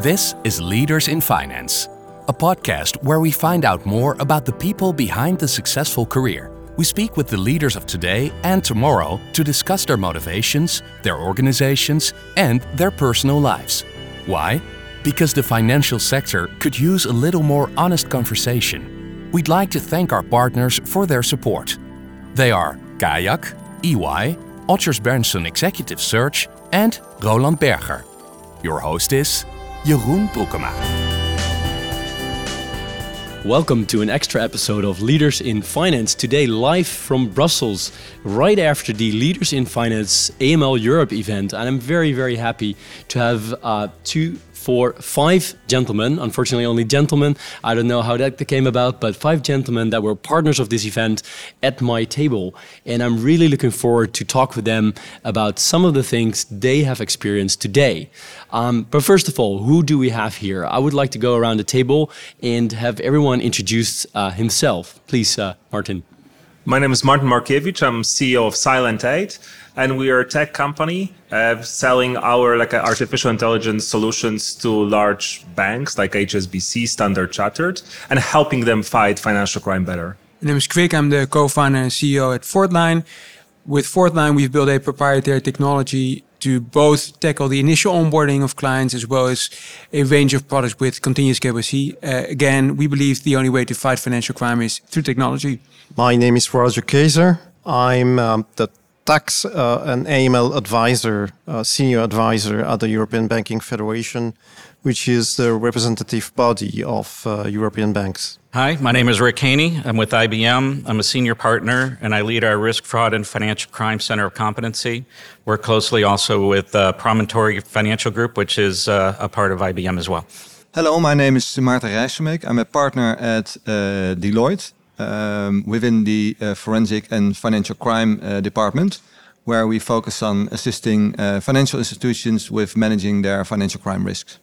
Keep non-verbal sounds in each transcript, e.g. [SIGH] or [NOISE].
This is Leaders in Finance, a podcast where we find out more about the people behind the successful career. We speak with the leaders of today and tomorrow to discuss their motivations, their organizations, and their personal lives. Why? Because the financial sector could use a little more honest conversation. We'd like to thank our partners for their support. They are Kayak, EY, Odgers Berndtson Executive Search, and Roland Berger. Your host is Jeroen Broekema. Welcome to an extra episode of Leaders in Finance. Today, live from Brussels, right after the Leaders in Finance AML Europe event. And I'm very, very happy to have uh, two for five gentlemen, unfortunately only gentlemen. I don't know how that came about, but five gentlemen that were partners of this event at my table. And I'm really looking forward to talk with them about some of the things they have experienced today. Um, but first of all, who do we have here? I would like to go around the table and have everyone introduce uh, himself. Please, uh, Martin. My name is Martin Markiewicz. I'm CEO of Silent Eight, and we are a tech company uh, selling our like uh, artificial intelligence solutions to large banks like HSBC, Standard Chartered, and helping them fight financial crime better. My name is Krik. I'm the co-founder and CEO at Fourthline. With Fourthline, we've built a proprietary technology to both tackle the initial onboarding of clients as well as a range of products with continuous KYC. Uh, again, we believe the only way to fight financial crime is through technology. My name is Roger Kaiser. I'm um, the tax uh, and AML advisor, uh, senior advisor at the European Banking Federation, which is the representative body of uh, European banks. Hi, my name is Rick Haney. I'm with IBM. I'm a senior partner and I lead our Risk, Fraud, and Financial Crime Center of Competency. Work closely also with uh, Promontory Financial Group, which is uh, a part of IBM as well. Hello, my name is Maarten Rijsselmeek. I'm a partner at uh, Deloitte um, within the uh, Forensic and Financial Crime uh, Department, where we focus on assisting uh, financial institutions with managing their financial crime risks.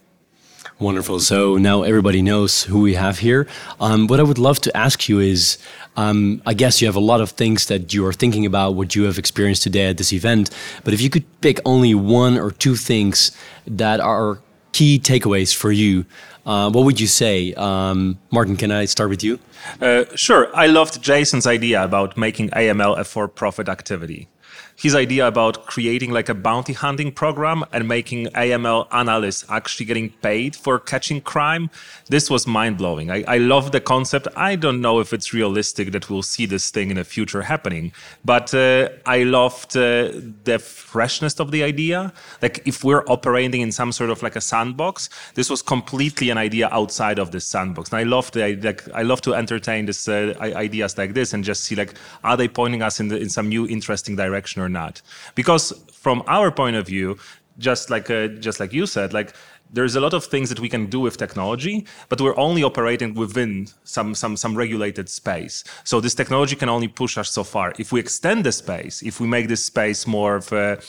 Wonderful. So now everybody knows who we have here. Um, what I would love to ask you is um, I guess you have a lot of things that you are thinking about, what you have experienced today at this event. But if you could pick only one or two things that are key takeaways for you, uh, what would you say? Um, Martin, can I start with you? Uh, sure. I loved Jason's idea about making AML a for profit activity his idea about creating like a bounty hunting program and making AML analysts actually getting paid for catching crime, this was mind blowing. I, I love the concept. I don't know if it's realistic that we'll see this thing in the future happening, but uh, I loved uh, the freshness of the idea. Like if we're operating in some sort of like a sandbox, this was completely an idea outside of this sandbox. And I love the like I love to entertain this uh, ideas like this and just see like are they pointing us in the, in some new interesting direction or not. Because from our point of view, just like uh, just like you said, like there's a lot of things that we can do with technology, but we're only operating within some some some regulated space. So this technology can only push us so far. If we extend the space, if we make this space more of a,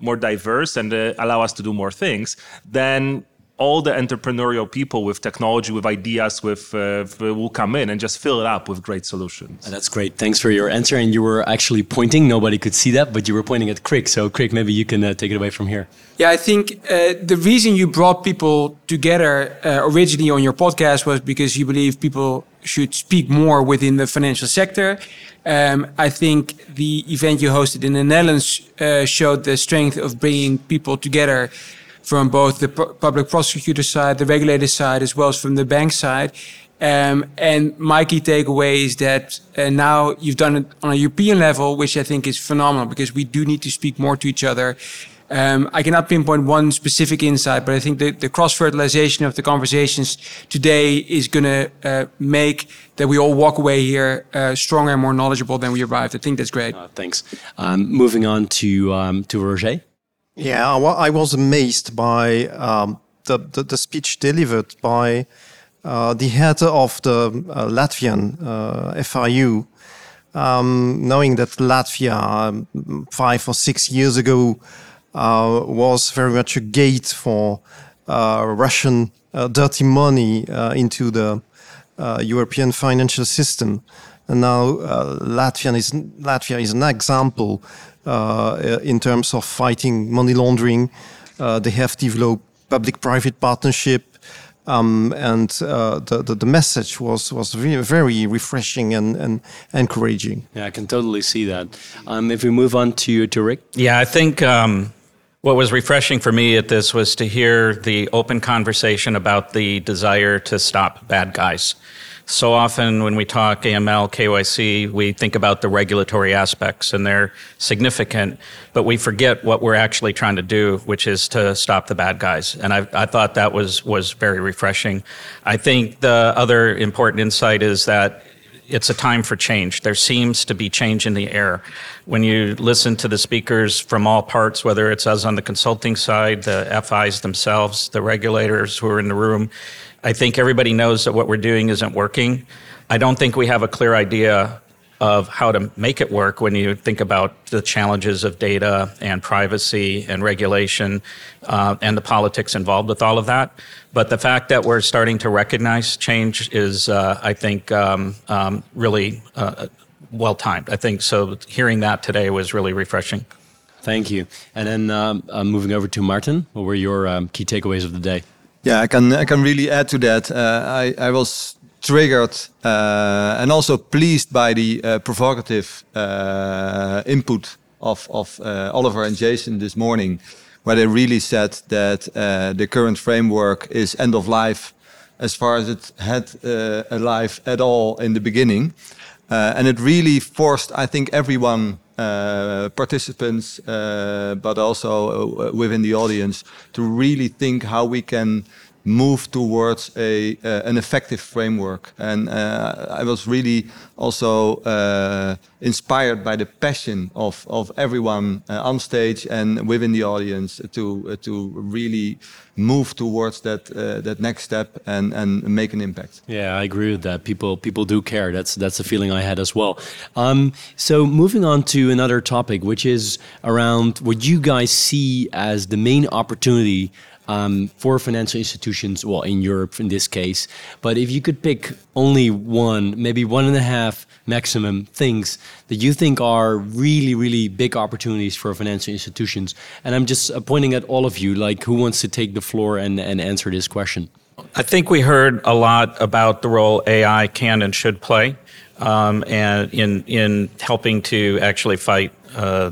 more diverse and uh, allow us to do more things, then all the entrepreneurial people with technology, with ideas, with uh, will come in and just fill it up with great solutions. That's great. Thanks for your answer. And you were actually pointing. Nobody could see that, but you were pointing at Krik. So, Krik, maybe you can uh, take it away from here. Yeah, I think uh, the reason you brought people together uh, originally on your podcast was because you believe people should speak more within the financial sector. Um, I think the event you hosted in the Netherlands uh, showed the strength of bringing people together from both the public prosecutor side, the regulator side, as well as from the bank side. Um, and my key takeaway is that uh, now you've done it on a European level, which I think is phenomenal because we do need to speak more to each other. Um, I cannot pinpoint one specific insight, but I think the, the cross fertilization of the conversations today is going to uh, make that we all walk away here uh, stronger and more knowledgeable than we arrived. I think that's great. Uh, thanks. Um, moving on to um, to Roger. Yeah, I was amazed by um, the, the, the speech delivered by uh, the head of the uh, Latvian uh, FIU, um, knowing that Latvia um, five or six years ago uh, was very much a gate for uh, Russian uh, dirty money into the European financial system. And now Latvia is Latvia is an example in terms of fighting money laundering. Uh, they have developed public-private partnership. Um, and uh, the, the, the message was was very very refreshing and, and encouraging. Yeah, I can totally see that. Um, if we move on to to Rick, yeah, I think um, what was refreshing for me at this was to hear the open conversation about the desire to stop bad guys. So often when we talk AML, KYC, we think about the regulatory aspects and they're significant, but we forget what we're actually trying to do, which is to stop the bad guys. And I, I thought that was, was very refreshing. I think the other important insight is that it's a time for change. There seems to be change in the air. When you listen to the speakers from all parts, whether it's us on the consulting side, the FIs themselves, the regulators who are in the room, I think everybody knows that what we're doing isn't working. I don't think we have a clear idea of how to make it work when you think about the challenges of data and privacy and regulation uh, and the politics involved with all of that. But the fact that we're starting to recognize change is, uh, I think, um, um, really uh, well timed. I think so. Hearing that today was really refreshing. Thank you. And then um, uh, moving over to Martin, what were your um, key takeaways of the day? Yeah, I can I can really add to that. Uh, I I was triggered uh, and also pleased by the uh, provocative uh, input of of uh, Oliver and Jason this morning, where they really said that uh, the current framework is end of life, as far as it had a life at all in the beginning, and it really forced, I think, everyone uh, participants, uh, but also uh, within the audience, to really think how we can move towards a uh, an effective framework. And uh, I was really also uh, inspired by the passion of of everyone on stage and within the audience to to really move towards that that next step and and make an impact. Yeah, I agree with that. People people do care. That's that's the feeling I had as well. Um, so moving on to another topic, which is around what you guys see as the main opportunity um, for financial institutions, well, in Europe in this case. But if you could pick only one, maybe one and a half maximum things that you think are really, really big opportunities for financial institutions, and I'm just uh, pointing at all of you, like who wants to take the floor and, and answer this question? I think we heard a lot about the role AI can and should play, um, and in in helping to actually fight uh,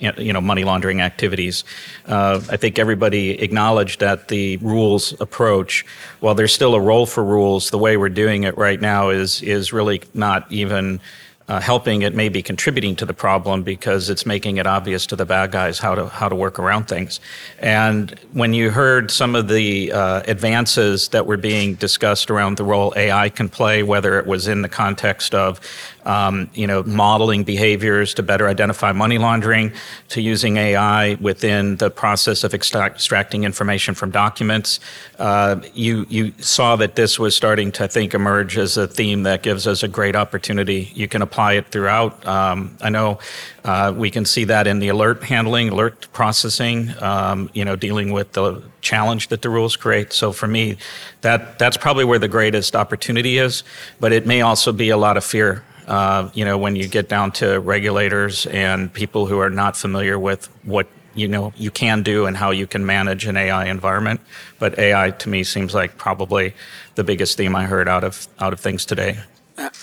you know money laundering activities. Uh, I think everybody acknowledged that the rules approach, while there's still a role for rules, the way we're doing it right now is is really not even uh, helping, it may be contributing to the problem because it's making it obvious to the bad guys how to how to work around things. And when you heard some of the uh, advances that were being discussed around the role AI can play, whether it was in the context of um, you know modeling behaviors to better identify money laundering, to using AI within the process of extract, extracting information from documents, uh, you you saw that this was starting to I think emerge as a theme that gives us a great opportunity. You can apply it throughout. Um, I know uh, we can see that in the alert handling, alert processing, um, you know, dealing with the challenge that the rules create. So for me, that that's probably where the greatest opportunity is. But it may also be a lot of fear. Uh, you know, when you get down to regulators and people who are not familiar with what you know you can do and how you can manage an AI environment. But AI to me seems like probably the biggest theme I heard out of out of things today.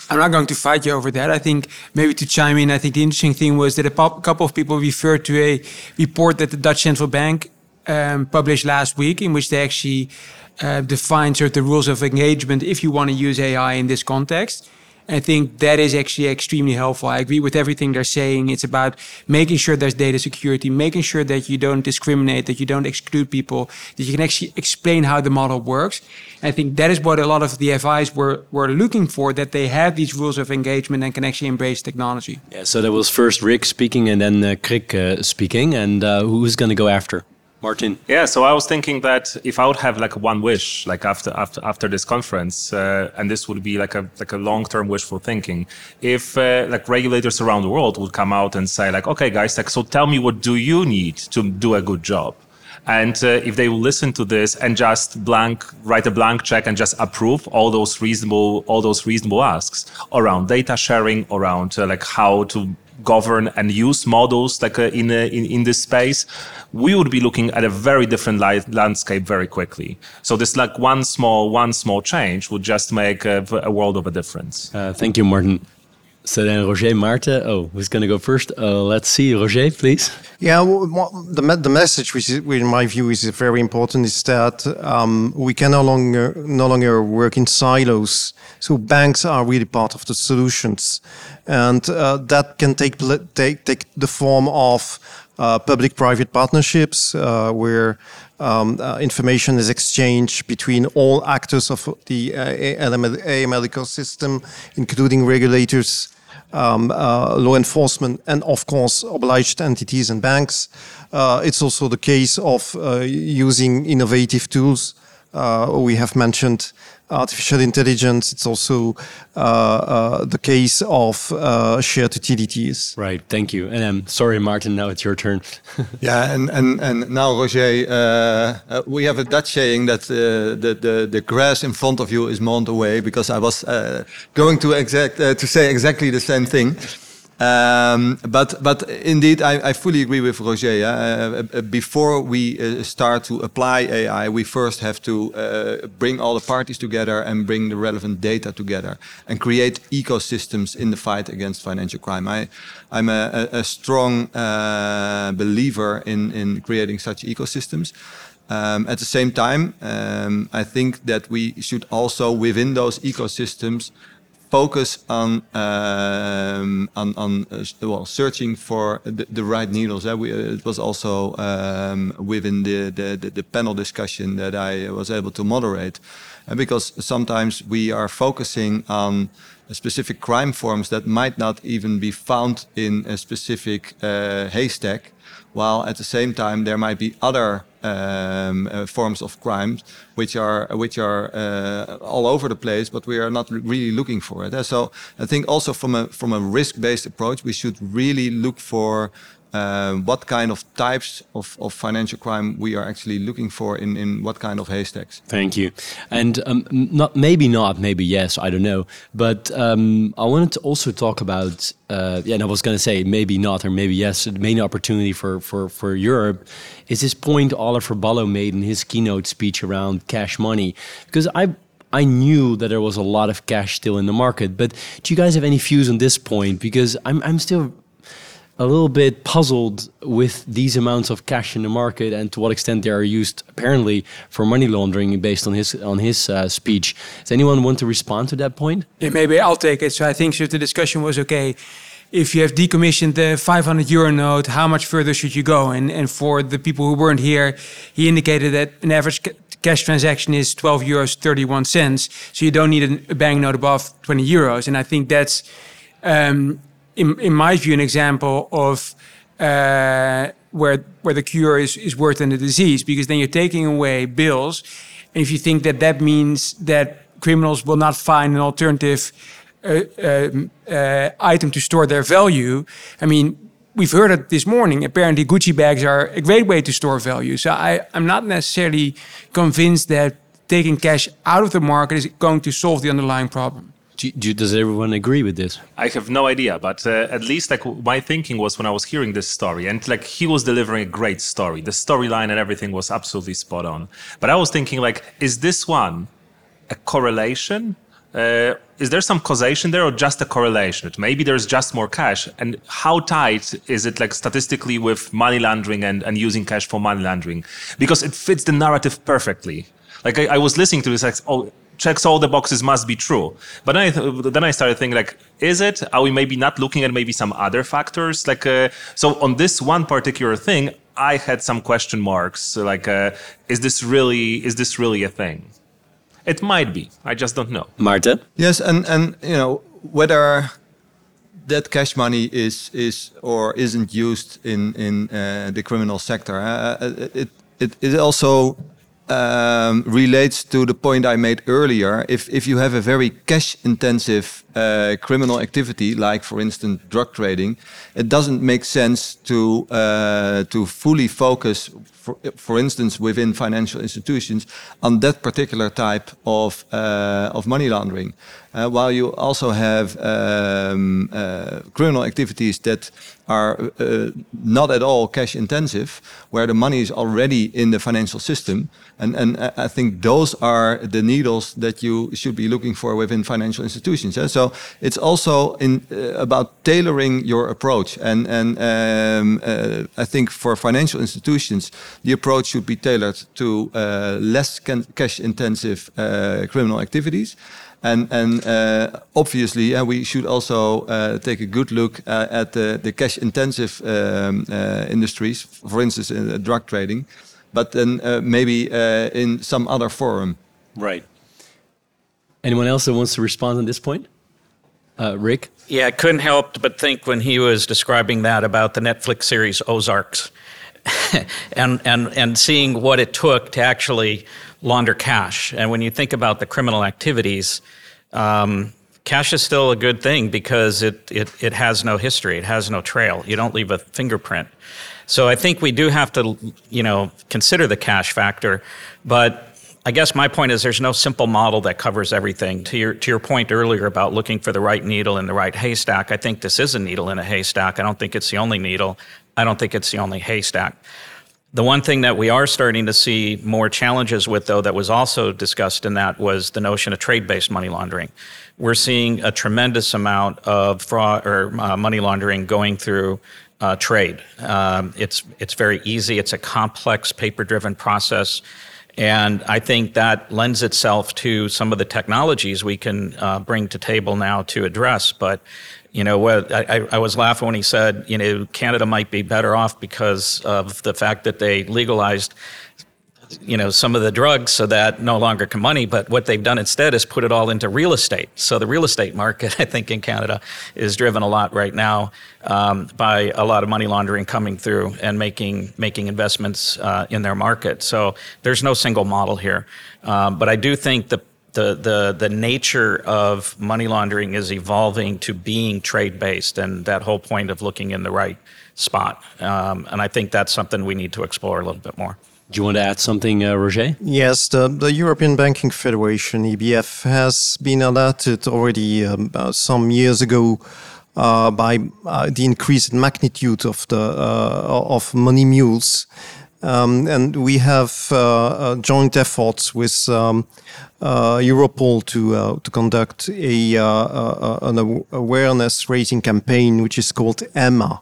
I'm not going to fight you over that. I think maybe to chime in, I think the interesting thing was that a couple of people referred to a report that the Dutch Central Bank um, published last week, in which they actually uh, defined certain rules of engagement if you want to use AI in this context. I think that is actually extremely helpful. I agree with everything they're saying. It's about making sure there's data security, making sure that you don't discriminate, that you don't exclude people, that you can actually explain how the model works. I think that is what a lot of the FIs were, were looking for, that they have these rules of engagement and can actually embrace technology. Yeah, so that was first Rick speaking and then uh, Krik uh, speaking. And uh, who's going to go after? Martin. Yeah, so I was thinking that if I would have like one wish, like after after after this conference, uh, and this would be like a like a long term wishful thinking, if uh, like regulators around the world would come out and say like, okay, guys, like so tell me what do you need to do a good job, and uh, if they will listen to this and just blank write a blank check and just approve all those reasonable all those reasonable asks around data sharing, around uh, like how to govern and use models like uh, in, uh, in in this space, we would be looking at a very different landscape very quickly. So this like one small one small change would just make a, a world of a difference. Uh, thank you, Martin. So then Roger Maarten. Oh, who's going to go first? Uh, let's see, Roger, please. Yeah, the, the message, which, is, which in my view is very important, is that um, we can no longer no longer work in silos. So banks are really part of the solutions, and uh, that can take take take the form of uh, public-private partnerships uh, where um, uh, information is exchanged between all actors of the AML, AML ecosystem, including regulators, um, uh, law enforcement, and of course, obliged entities and banks. Uh, it's also the case of uh, using innovative tools. Uh, we have mentioned artificial intelligence. It's also uh, uh, the case of uh, shared utilities. Right. Thank you. And I'm um, sorry, Martin. Now it's your turn. [LAUGHS] yeah. And and and now, Roger, uh, uh, we have a Dutch saying that uh, the the the grass in front of you is mown away. Because I was going to exact to say exactly the same thing. Um, but but indeed, I, I, fully agree with Roger. Uh, uh, before we uh, start to apply AI, we first have to uh, bring all the parties together and bring the relevant data together and create ecosystems in the fight against financial crime. I, I'm a, a strong uh, believer in, in creating such ecosystems. Um, at the same time, um, I think that we should also, within those ecosystems, focus on um, on, on uh, well searching for the, the right needles. Uh, we, uh, it was also um, within the, the, the panel discussion that I was able to moderate, uh, because sometimes we are focusing on specific crime forms that might not even be found in a specific uh, haystack, while at the same time there might be other um, uh, forms of crimes which are which are uh, all over the place, but we are not really looking for it. So I think also from a from a risk-based approach, we should really look for uh, what kind of types of, of financial crime we are actually looking for in, in what kind of haystacks. Thank you. And um, not maybe not, maybe yes, I don't know. But um, I wanted to also talk about, uh, yeah, and I was going to say maybe not or maybe yes, the main opportunity for, for, for Europe is this point Oliver Bullough made in his keynote speech around cash money. Because I I knew that there was a lot of cash still in the market, but do you guys have any views on this point? Because I'm, I'm still a little bit puzzled with these amounts of cash in the market and to what extent they are used apparently for money laundering based on his on his uh, speech. Does anyone want to respond to that point? Yeah, maybe I'll take it. So I think so the discussion was okay. If you have decommissioned the 500 euro note, how much further should you go? And and for the people who weren't here, he indicated that an average ca cash transaction is 12 euros 31 cents. So you don't need a, a banknote above 20 euros. And I think that's um, in, in my view, an example of uh, where where the cure is, is worse than the disease, because then you're taking away bills, and if you think that that means that criminals will not find an alternative uh, uh, uh item to store their value, I mean, we've heard it this morning. Apparently, Gucci bags are a great way to store value. So I, I'm not necessarily convinced that taking cash out of the market is going to solve the underlying problem. Do, do, does everyone agree with this? I have no idea, but uh, at least like my thinking was when I was hearing this story, and like he was delivering a great story. The storyline and everything was absolutely spot on. But I was thinking like, is this one a correlation? Uh, is there some causation there or just a correlation? Maybe there's just more cash. And how tight is it like statistically with money laundering and, and using cash for money laundering? Because it fits the narrative perfectly. Like I, I was listening to this, like, oh, checks all the boxes must be true. But then I, th- then I started thinking like, is it? Are we maybe not looking at maybe some other factors? Like, uh, so on this one particular thing, I had some question marks. Like, uh, is this really is this really a thing? It might be. I just don't know. Marta. Yes, and and you know whether that cash money is is or isn't used in in uh, the criminal sector. Uh, it, it it also um, relates to the point I made earlier. If if you have a very cash intensive uh, criminal activity, like for instance drug trading, it doesn't make sense to uh, to fully focus, for, for instance, within financial institutions, on that particular type of uh, of money laundering. Uh, while you also have um, uh, criminal activities that are uh, not at all cash intensive, where the money is already in the financial system. And, and I think those are the needles that you should be looking for within financial institutions. Yeah? So it's also in, uh, about tailoring your approach. And, and um, uh, I think for financial institutions, the approach should be tailored to uh, less cash intensive uh, criminal activities. And, and uh, obviously, uh, we should also uh, take a good look uh, at the, the cash intensive um, uh, industries, for instance, in drug trading, but then uh, maybe in some other forum. Right. Anyone else that wants to respond on this point? Rick? Yeah, I couldn't help but think when he was describing that about the Netflix series Ozarks. [LAUGHS] and, and, and seeing what it took to actually launder cash. And when you think about the criminal activities, um, cash is still a good thing because it, it, it has no history, it has no trail. You don't leave a fingerprint. So I think we do have to, you know, consider the cash factor. But I guess my point is there's no simple model that covers everything. To your to your point earlier about looking for the right needle in the right haystack, I think this is a needle in a haystack. I don't think it's the only needle. I don't think it's the only haystack. The one thing that we are starting to see more challenges with, though, that was also discussed in that was the notion of trade based money laundering. We're seeing a tremendous amount of fraud or uh, money laundering going through uh, trade. Um, it's, it's very easy, it's a complex paper driven process. And I think that lends itself to some of the technologies we can uh, bring to table now to address. But you know, I, I was laughing when he said, you know, Canada might be better off because of the fact that they legalized, you know, some of the drugs so that no longer can money. But what they've done instead is put it all into real estate. So the real estate market, [LAUGHS] I think, in Canada is driven a lot right now um, by a lot of money laundering coming through and making making investments uh, in their market. So there's no single model here. Um, but I do think the the, the, the nature of money laundering is evolving to being trade based, and that whole point of looking in the right spot. Um, and I think that's something we need to explore a little bit more. Do you want to add something, uh, Roger? Yes, the, the European Banking Federation, EBF, has been alerted already um, some years ago uh, by uh, the increased magnitude of the uh, of money mules, um, and we have uh, joint efforts with um, uh, Europol to uh, to conduct a uh, an awareness raising campaign, which is called Emma.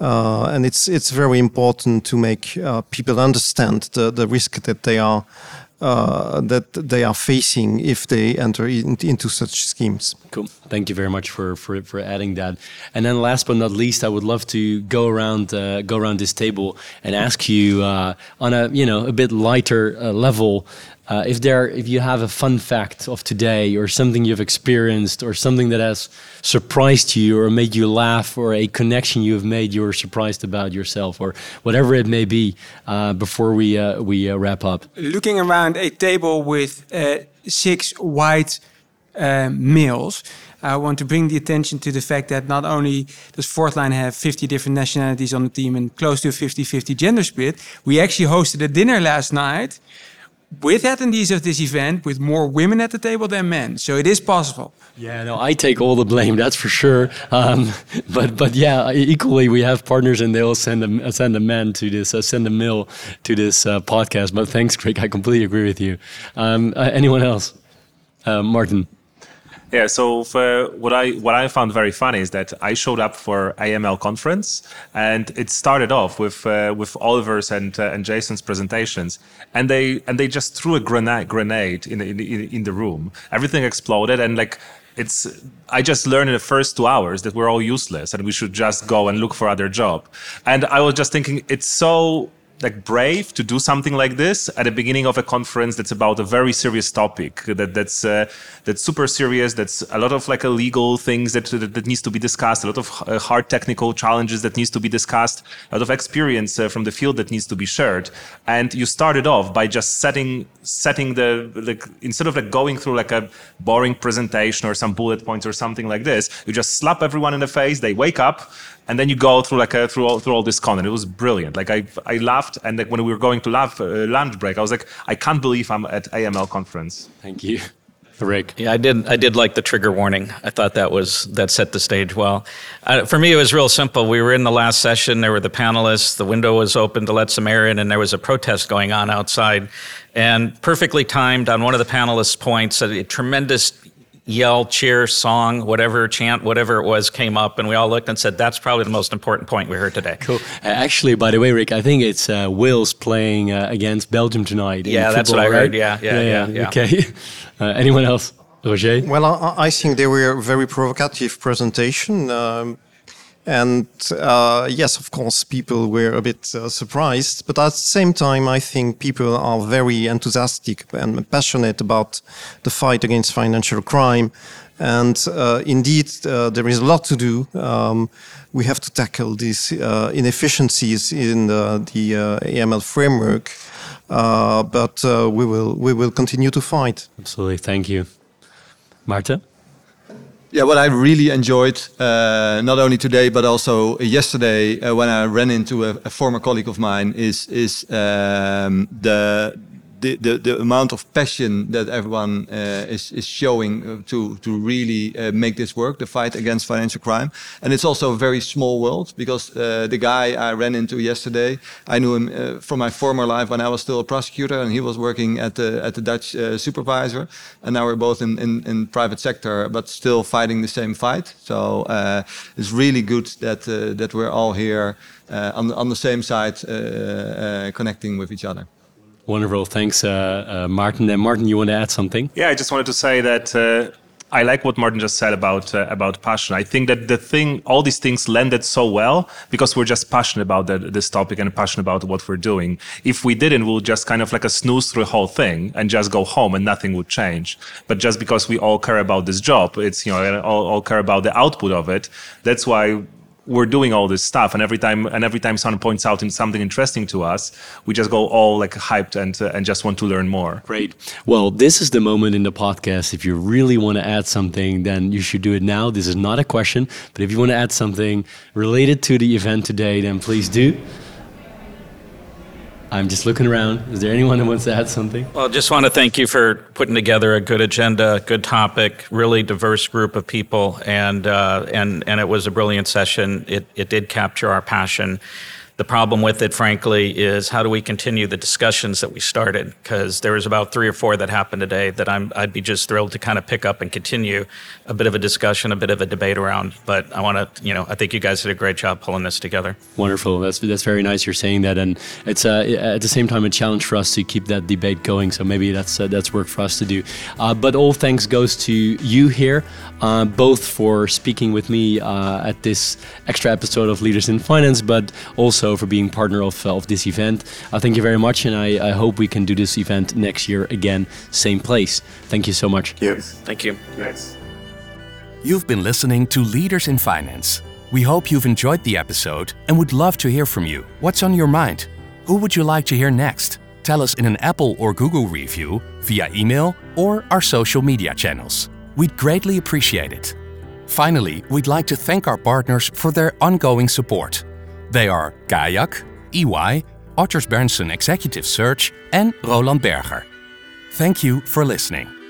Uh, and it's it's very important to make uh, people understand the, the risk that they are uh, that they are facing if they enter in, into such schemes. Cool. Thank you very much for, for, for adding that. And then, last but not least, I would love to go around uh, go around this table and ask you uh, on a you know a bit lighter uh, level uh, if there, if you have a fun fact of today, or something you've experienced, or something that has surprised you, or made you laugh, or a connection you have made you're surprised about yourself, or whatever it may be, uh, before we uh, we uh, wrap up. Looking around a table with uh, six white uh, males. I want to bring the attention to the fact that not only does Fourth Line have 50 different nationalities on the team and close to a 50 50 gender split, we actually hosted a dinner last night with attendees of this event with more women at the table than men. So it is possible. Yeah, no, I take all the blame. That's for sure. Um, [LAUGHS] but but yeah, equally we have partners, and they'll send a send a man to this, uh, send a mill to this uh, podcast. But thanks, Craig. I completely agree with you. Um, uh, anyone else? Uh, Martin. Yeah. So what I what I found very funny is that I showed up for AML conference, and it started off with uh, with Oliver's and uh, and Jason's presentations, and they and they just threw a grenade grenade in in in the room. Everything exploded, and like it's i just learned in the first two hours that we're all useless and we should just go and look for other job and i was just thinking it's so like brave to do something like this at the beginning of a conference that's about a very serious topic that that's uh, that's super serious that's a lot of like illegal things that, that, that needs to be discussed a lot of uh, hard technical challenges that needs to be discussed a lot of experience uh, from the field that needs to be shared. And you started off by just setting setting the like instead of like going through like a boring presentation or some bullet points or something like this you just slap everyone in the face they wake up and then you go through like a, through all through all this content. It was brilliant. Like I I laughed, and like when we were going to laugh, uh, lunch break, I was like, I can't believe I'm at AML conference. Thank you. [LAUGHS] Rick. Yeah, I did. I did like the trigger warning. I thought that was that set the stage well. Uh, for me, it was real simple. We were in the last session. There were the panelists. The window was open to let some air in, and there was a protest going on outside. And perfectly timed on one of the panelists' points, a tremendous yell, cheer, song, whatever, chant, whatever it was, came up, and we all looked and said, "That's probably the most important point we heard today." Cool. Uh, actually, by the way, Rick, I think it's uh, Wales playing uh, against Belgium tonight. Yeah, football, that's what I right? heard. Yeah, yeah, yeah. yeah, yeah. Okay. [LAUGHS] Uh, anyone else? Roger? Well, I, I, think they were a very provocative presentation. Um, and uh, yes, of course, people were a bit uh, surprised, but at the same time, I think people are very enthusiastic and passionate about the fight against financial crime. And uh, indeed, uh, there is a lot to do. Um, we have to tackle these uh, inefficiencies in the, the uh, AML framework, but we will we will continue to fight. Absolutely, thank you, Marta. Yeah, what I really enjoyed, uh, not only today but also yesterday, uh, when I ran into a, a, former colleague of mine, is is um, the the, the, the amount of passion that everyone uh, is, is showing uh, to, to really uh, make this work, the fight against financial crime. And it's also a very small world because uh, the guy I ran into yesterday, I knew him uh, from my former life when I was still a prosecutor and he was working at the, at the Dutch uh, supervisor. And now we're both in, in, in private sector, but still fighting the same fight. So it's really good that, that we're all here on, on the same side, connecting with each other. Wonderful. Thanks, uh, uh, Martin. And Martin, you want to add something? Yeah, I just wanted to say that uh, I like what Martin just said about uh, about passion. I think that the thing, all these things landed so well because we're just passionate about the, this topic and passionate about what we're doing. If we didn't, we'll just kind of like a snooze through the whole thing and just go home and nothing would change. But just because we all care about this job, it's you know all, all care about the output of it. That's why we're doing all this stuff and every time and every time someone points out something interesting to us we just go all like hyped and uh, and just want to learn more. Great. Well this is the moment in the podcast. If you really want to add something then you should do it now. This is not a question but if you want to add something related to the event today then please do I'm just looking around. Is there anyone who wants to add something? Well, just want to thank you for putting together a good agenda, good topic, really diverse group of people, and uh, and and it was a brilliant session. It it did capture our passion. The problem with it, frankly, is how do we continue the discussions that we started? Because there was about three or four that happened today that I'm, I'd be just thrilled to kind of pick up and continue a bit of a discussion, a bit of a debate around. But I want to, you know, I think you guys did a great job pulling this together. Wonderful. That's that's very nice. You're saying that, and it's uh, at the same time a challenge for us to keep that debate going. So maybe that's uh, that's work for us to do. Uh, but all thanks goes to you here, uh, both for speaking with me uh, at this extra episode of Leaders in Finance, but also also for being partner of, of this event. I thank you very much, and I, I hope we can do this event next year again, same place. Thank you so much. Yes. Thank you. Nice. You've been listening to Leaders in Finance. We hope you've enjoyed the episode and would love to hear from you. What's on your mind? Who would you like to hear next? Tell us in an Apple or Google review, via email, or our social media channels. We'd greatly appreciate it. Finally, we'd like to thank our partners for their ongoing support. They are Kayak, EY, Odgers Berndtson Executive Search, and Roland Berger. Thank you for listening.